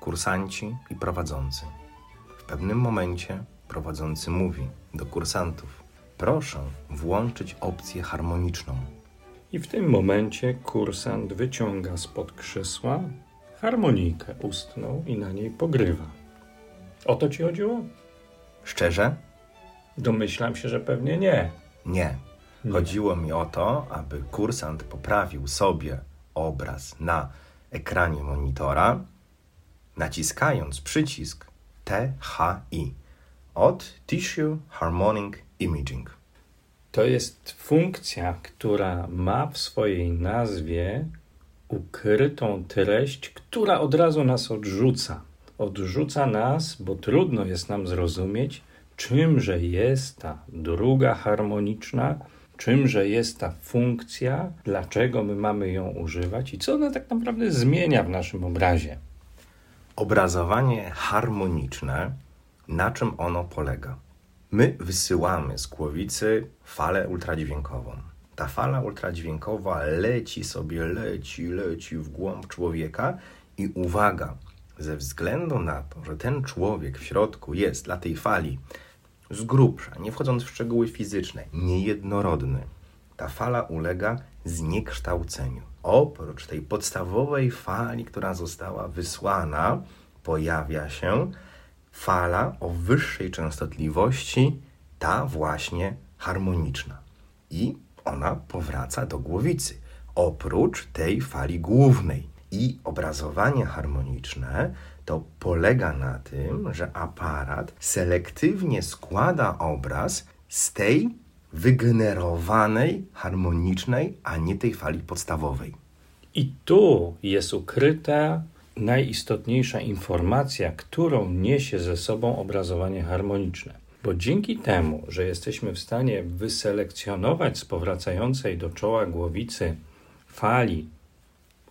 Kursanci i prowadzący. W pewnym momencie prowadzący mówi do kursantów: Proszę włączyć opcję harmoniczną. I w tym momencie kursant wyciąga spod krzesła harmonijkę ustną i na niej pogrywa. O to ci chodziło? Szczerze? Domyślam się, że pewnie nie. Nie. Chodziło mi o to, aby kursant poprawił sobie obraz na ekranie monitora, naciskając przycisk THI od Tissue Harmonic Imaging. To jest funkcja, która ma w swojej nazwie ukrytą treść, która od razu nas odrzuca. Odrzuca nas, bo trudno jest nam zrozumieć, czymże jest ta druga harmoniczna, czymże jest ta funkcja, dlaczego my mamy ją używać i co ona tak naprawdę zmienia w naszym obrazie. Obrazowanie harmoniczne, na czym ono polega? My wysyłamy z głowicy falę ultradźwiękową. Ta fala ultradźwiękowa leci sobie, leci, leci w głąb człowieka i uwaga, ze względu na to, że ten człowiek w środku jest dla tej fali z grubsza, nie wchodząc w szczegóły fizyczne, niejednorodny, ta fala ulega zniekształceniu. Oprócz tej podstawowej fali, która została wysłana, pojawia się fala o wyższej częstotliwości, ta właśnie harmoniczna. I ona powraca do głowicy, oprócz tej fali głównej. I obrazowanie harmoniczne to polega na tym, że aparat selektywnie składa obraz z tej wygenerowanej, harmonicznej, a nie tej fali podstawowej. I tu jest ukryta najistotniejsza informacja, którą niesie ze sobą obrazowanie harmoniczne. Bo dzięki temu, że jesteśmy w stanie wyselekcjonować z powracającej do czoła głowicy fali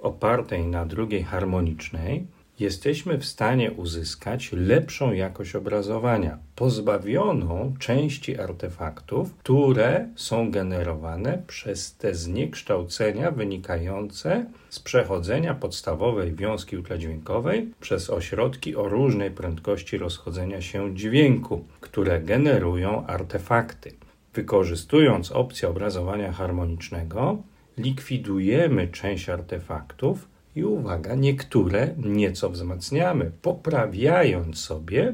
opartej na drugiej harmonicznej, jesteśmy w stanie uzyskać lepszą jakość obrazowania, pozbawioną części artefaktów, które są generowane przez te zniekształcenia wynikające z przechodzenia podstawowej wiązki ultradźwiękowej przez ośrodki o różnej prędkości rozchodzenia się dźwięku, które generują artefakty. Wykorzystując opcję obrazowania harmonicznego, likwidujemy część artefaktów, i uwaga, niektóre nieco wzmacniamy, poprawiając sobie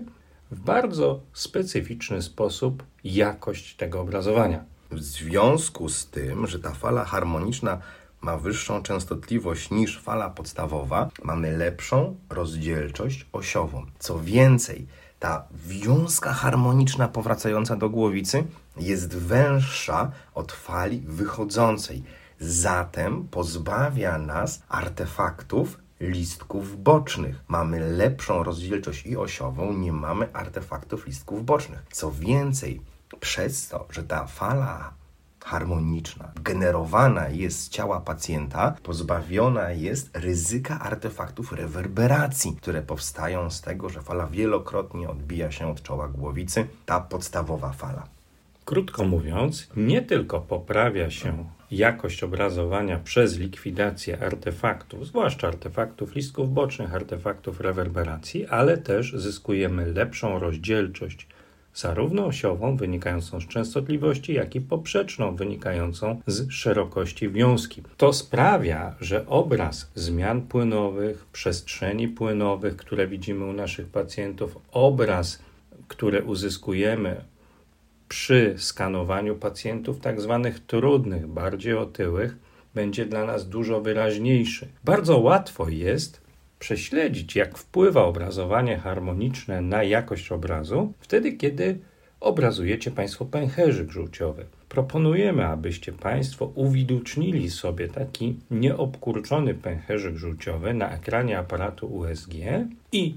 w bardzo specyficzny sposób jakość tego obrazowania. W związku z tym, że ta fala harmoniczna ma wyższą częstotliwość niż fala podstawowa, mamy lepszą rozdzielczość osiową. Co więcej, ta wiązka harmoniczna powracająca do głowicy jest węższa od fali wychodzącej zatem pozbawia nas artefaktów listków bocznych. Mamy lepszą rozdzielczość i osiową, nie mamy artefaktów listków bocznych. Co więcej, przez to, że ta fala harmoniczna generowana jest z ciała pacjenta, pozbawiona jest ryzyka artefaktów rewerberacji, które powstają z tego, że fala wielokrotnie odbija się od czoła głowicy, ta podstawowa fala. Krótko mówiąc, nie tylko poprawia się jakość obrazowania przez likwidację artefaktów, zwłaszcza artefaktów listków bocznych, artefaktów rewerberacji, ale też zyskujemy lepszą rozdzielczość zarówno osiową, wynikającą z częstotliwości, jak i poprzeczną, wynikającą z szerokości wiązki. To sprawia, że obraz zmian płynowych, przestrzeni płynowych, które widzimy u naszych pacjentów, obraz, który uzyskujemy przy skanowaniu pacjentów tak zwanych trudnych, bardziej otyłych, będzie dla nas dużo wyraźniejszy. Bardzo łatwo jest prześledzić, jak wpływa obrazowanie harmoniczne na jakość obrazu, wtedy kiedy obrazujecie Państwo pęcherzyk żółciowy. Proponujemy, abyście Państwo uwidocznili sobie taki nieobkurczony pęcherzyk żółciowy na ekranie aparatu USG i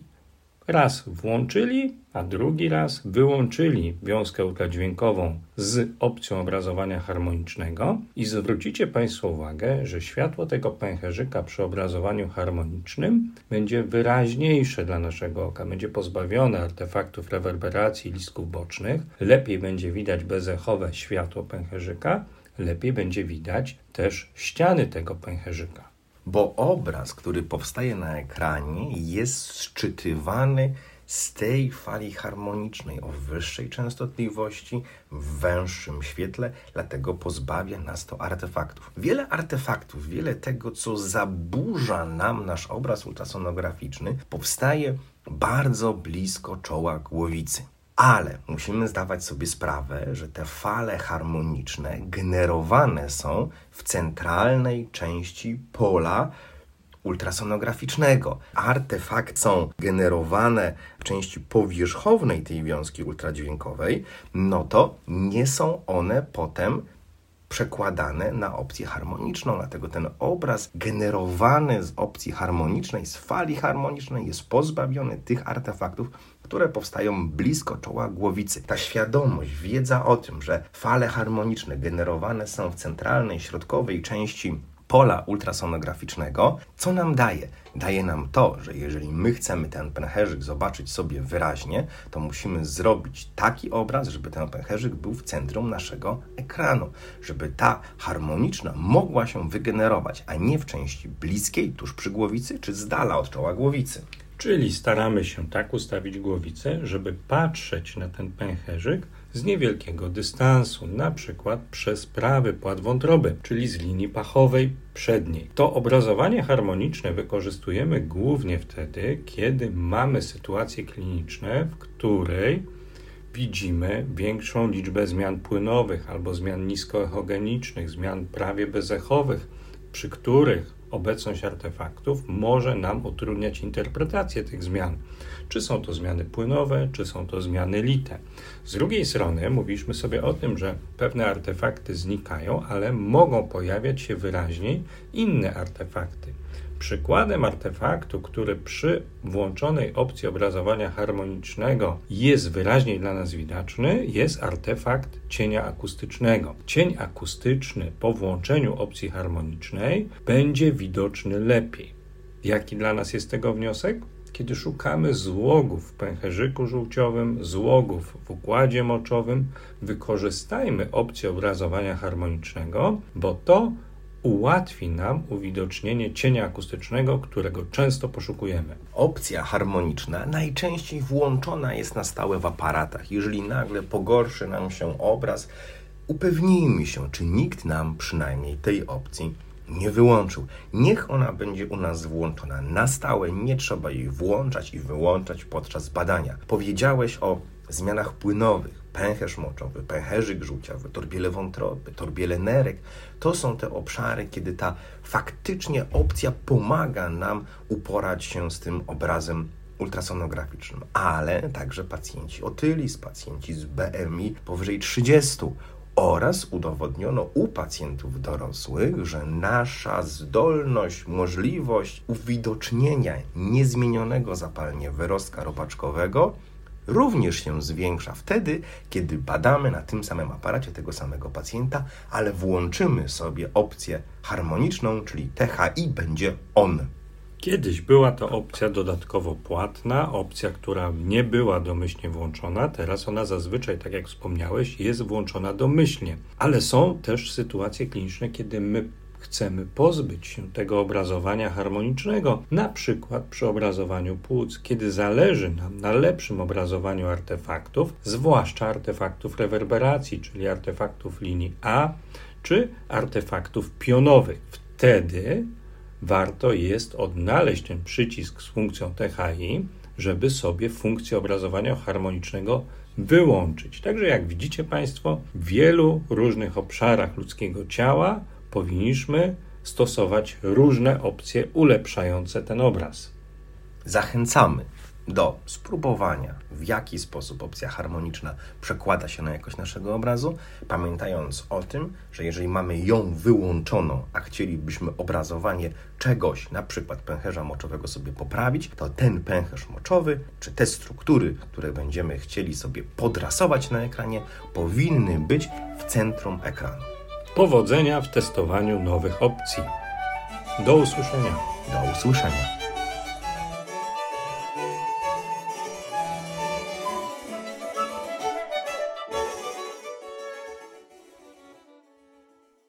raz włączyli, a drugi raz wyłączyli wiązkę ultradźwiękową z opcją obrazowania harmonicznego. I zwrócicie Państwo uwagę, że światło tego pęcherzyka przy obrazowaniu harmonicznym będzie wyraźniejsze dla naszego oka, będzie pozbawione artefaktów rewerberacji listków bocznych, lepiej będzie widać bezechowe światło pęcherzyka, lepiej będzie widać też ściany tego pęcherzyka bo obraz, który powstaje na ekranie, jest szczytywany z tej fali harmonicznej o wyższej częstotliwości, w węższym świetle, dlatego pozbawia nas to artefaktów. Wiele artefaktów, wiele tego, co zaburza nam nasz obraz ultrasonograficzny, powstaje bardzo blisko czoła głowicy. Ale musimy zdawać sobie sprawę, że te fale harmoniczne generowane są w centralnej części pola ultrasonograficznego. Artefakty są generowane w części powierzchownej tej wiązki ultradźwiękowej, no to nie są one potem przekładane na opcję harmoniczną. Dlatego ten obraz generowany z opcji harmonicznej, z fali harmonicznej jest pozbawiony tych artefaktów, które powstają blisko czoła głowicy. Ta świadomość, wiedza o tym, że fale harmoniczne generowane są w centralnej, środkowej części pola ultrasonograficznego, co nam daje? Daje nam to, że jeżeli my chcemy ten pęcherzyk zobaczyć sobie wyraźnie, to musimy zrobić taki obraz, żeby ten pęcherzyk był w centrum naszego ekranu, żeby ta harmoniczna mogła się wygenerować, a nie w części bliskiej, tuż przy głowicy, czy z dala od czoła głowicy. Czyli staramy się tak ustawić głowicę, żeby patrzeć na ten pęcherzyk z niewielkiego dystansu, na przykład przez prawy płat wątroby, czyli z linii pachowej przedniej. To obrazowanie harmoniczne wykorzystujemy głównie wtedy, kiedy mamy sytuacje kliniczne, w której widzimy większą liczbę zmian płynowych albo zmian niskoechogenicznych, zmian prawie bezechowych, przy których obecność artefaktów może nam utrudniać interpretację tych zmian. Czy są to zmiany płynowe, czy są to zmiany lite. Z drugiej strony mówiliśmy sobie o tym, że pewne artefakty znikają, ale mogą pojawiać się wyraźniej inne artefakty. Przykładem artefaktu, który przy włączonej opcji obrazowania harmonicznego jest wyraźniej dla nas widoczny, jest artefakt cienia akustycznego. Cień akustyczny po włączeniu opcji harmonicznej będzie widoczny lepiej. Jaki dla nas jest tego wniosek? Kiedy szukamy złogów w pęcherzyku żółciowym, złogów w układzie moczowym, wykorzystajmy opcję obrazowania harmonicznego, bo to ułatwi nam uwidocznienie cienia akustycznego, którego często poszukujemy. Opcja harmoniczna najczęściej włączona jest na stałe w aparatach. Jeżeli nagle pogorszy nam się obraz, upewnijmy się, czy nikt nam przynajmniej tej opcji nie wyłączył. Niech ona będzie u nas włączona na stałe, nie trzeba jej włączać i wyłączać podczas badania. Powiedziałeś o zmianach płynowych, pęcherz moczowy, pęcherzyk żółciowy, torbiele wątroby, torbiele nerek. To są te obszary, kiedy ta faktycznie opcja pomaga nam uporać się z tym obrazem ultrasonograficznym, ale także pacjenci otylis, pacjenci z BMI powyżej 30 oraz udowodniono u pacjentów dorosłych, że nasza zdolność, możliwość uwidocznienia niezmienionego zapalnie wyrostka robaczkowego również się zwiększa wtedy, kiedy badamy na tym samym aparacie tego samego pacjenta, ale włączymy sobie opcję harmoniczną, czyli THI będzie on. Kiedyś była to opcja dodatkowo płatna, opcja, która nie była domyślnie włączona. Teraz ona zazwyczaj, tak jak wspomniałeś, jest włączona domyślnie. Ale są też sytuacje kliniczne, kiedy my chcemy pozbyć się tego obrazowania harmonicznego, na przykład przy obrazowaniu płuc, kiedy zależy nam na lepszym obrazowaniu artefaktów, zwłaszcza artefaktów rewerberacji, czyli artefaktów linii A czy artefaktów pionowych. Wtedy warto jest odnaleźć ten przycisk z funkcją THI, żeby sobie funkcję obrazowania harmonicznego wyłączyć. Także jak widzicie Państwo, w wielu różnych obszarach ludzkiego ciała powinniśmy stosować różne opcje ulepszające ten obraz. Zachęcamy do spróbowania, w jaki sposób opcja harmoniczna przekłada się na jakość naszego obrazu, pamiętając o tym, że jeżeli mamy ją wyłączoną, a chcielibyśmy obrazowanie czegoś, na przykład pęcherza moczowego sobie poprawić, to ten pęcherz moczowy, czy te struktury, które będziemy chcieli sobie podrasować na ekranie, powinny być w centrum ekranu. Powodzenia w testowaniu nowych opcji. Do usłyszenia. Do usłyszenia.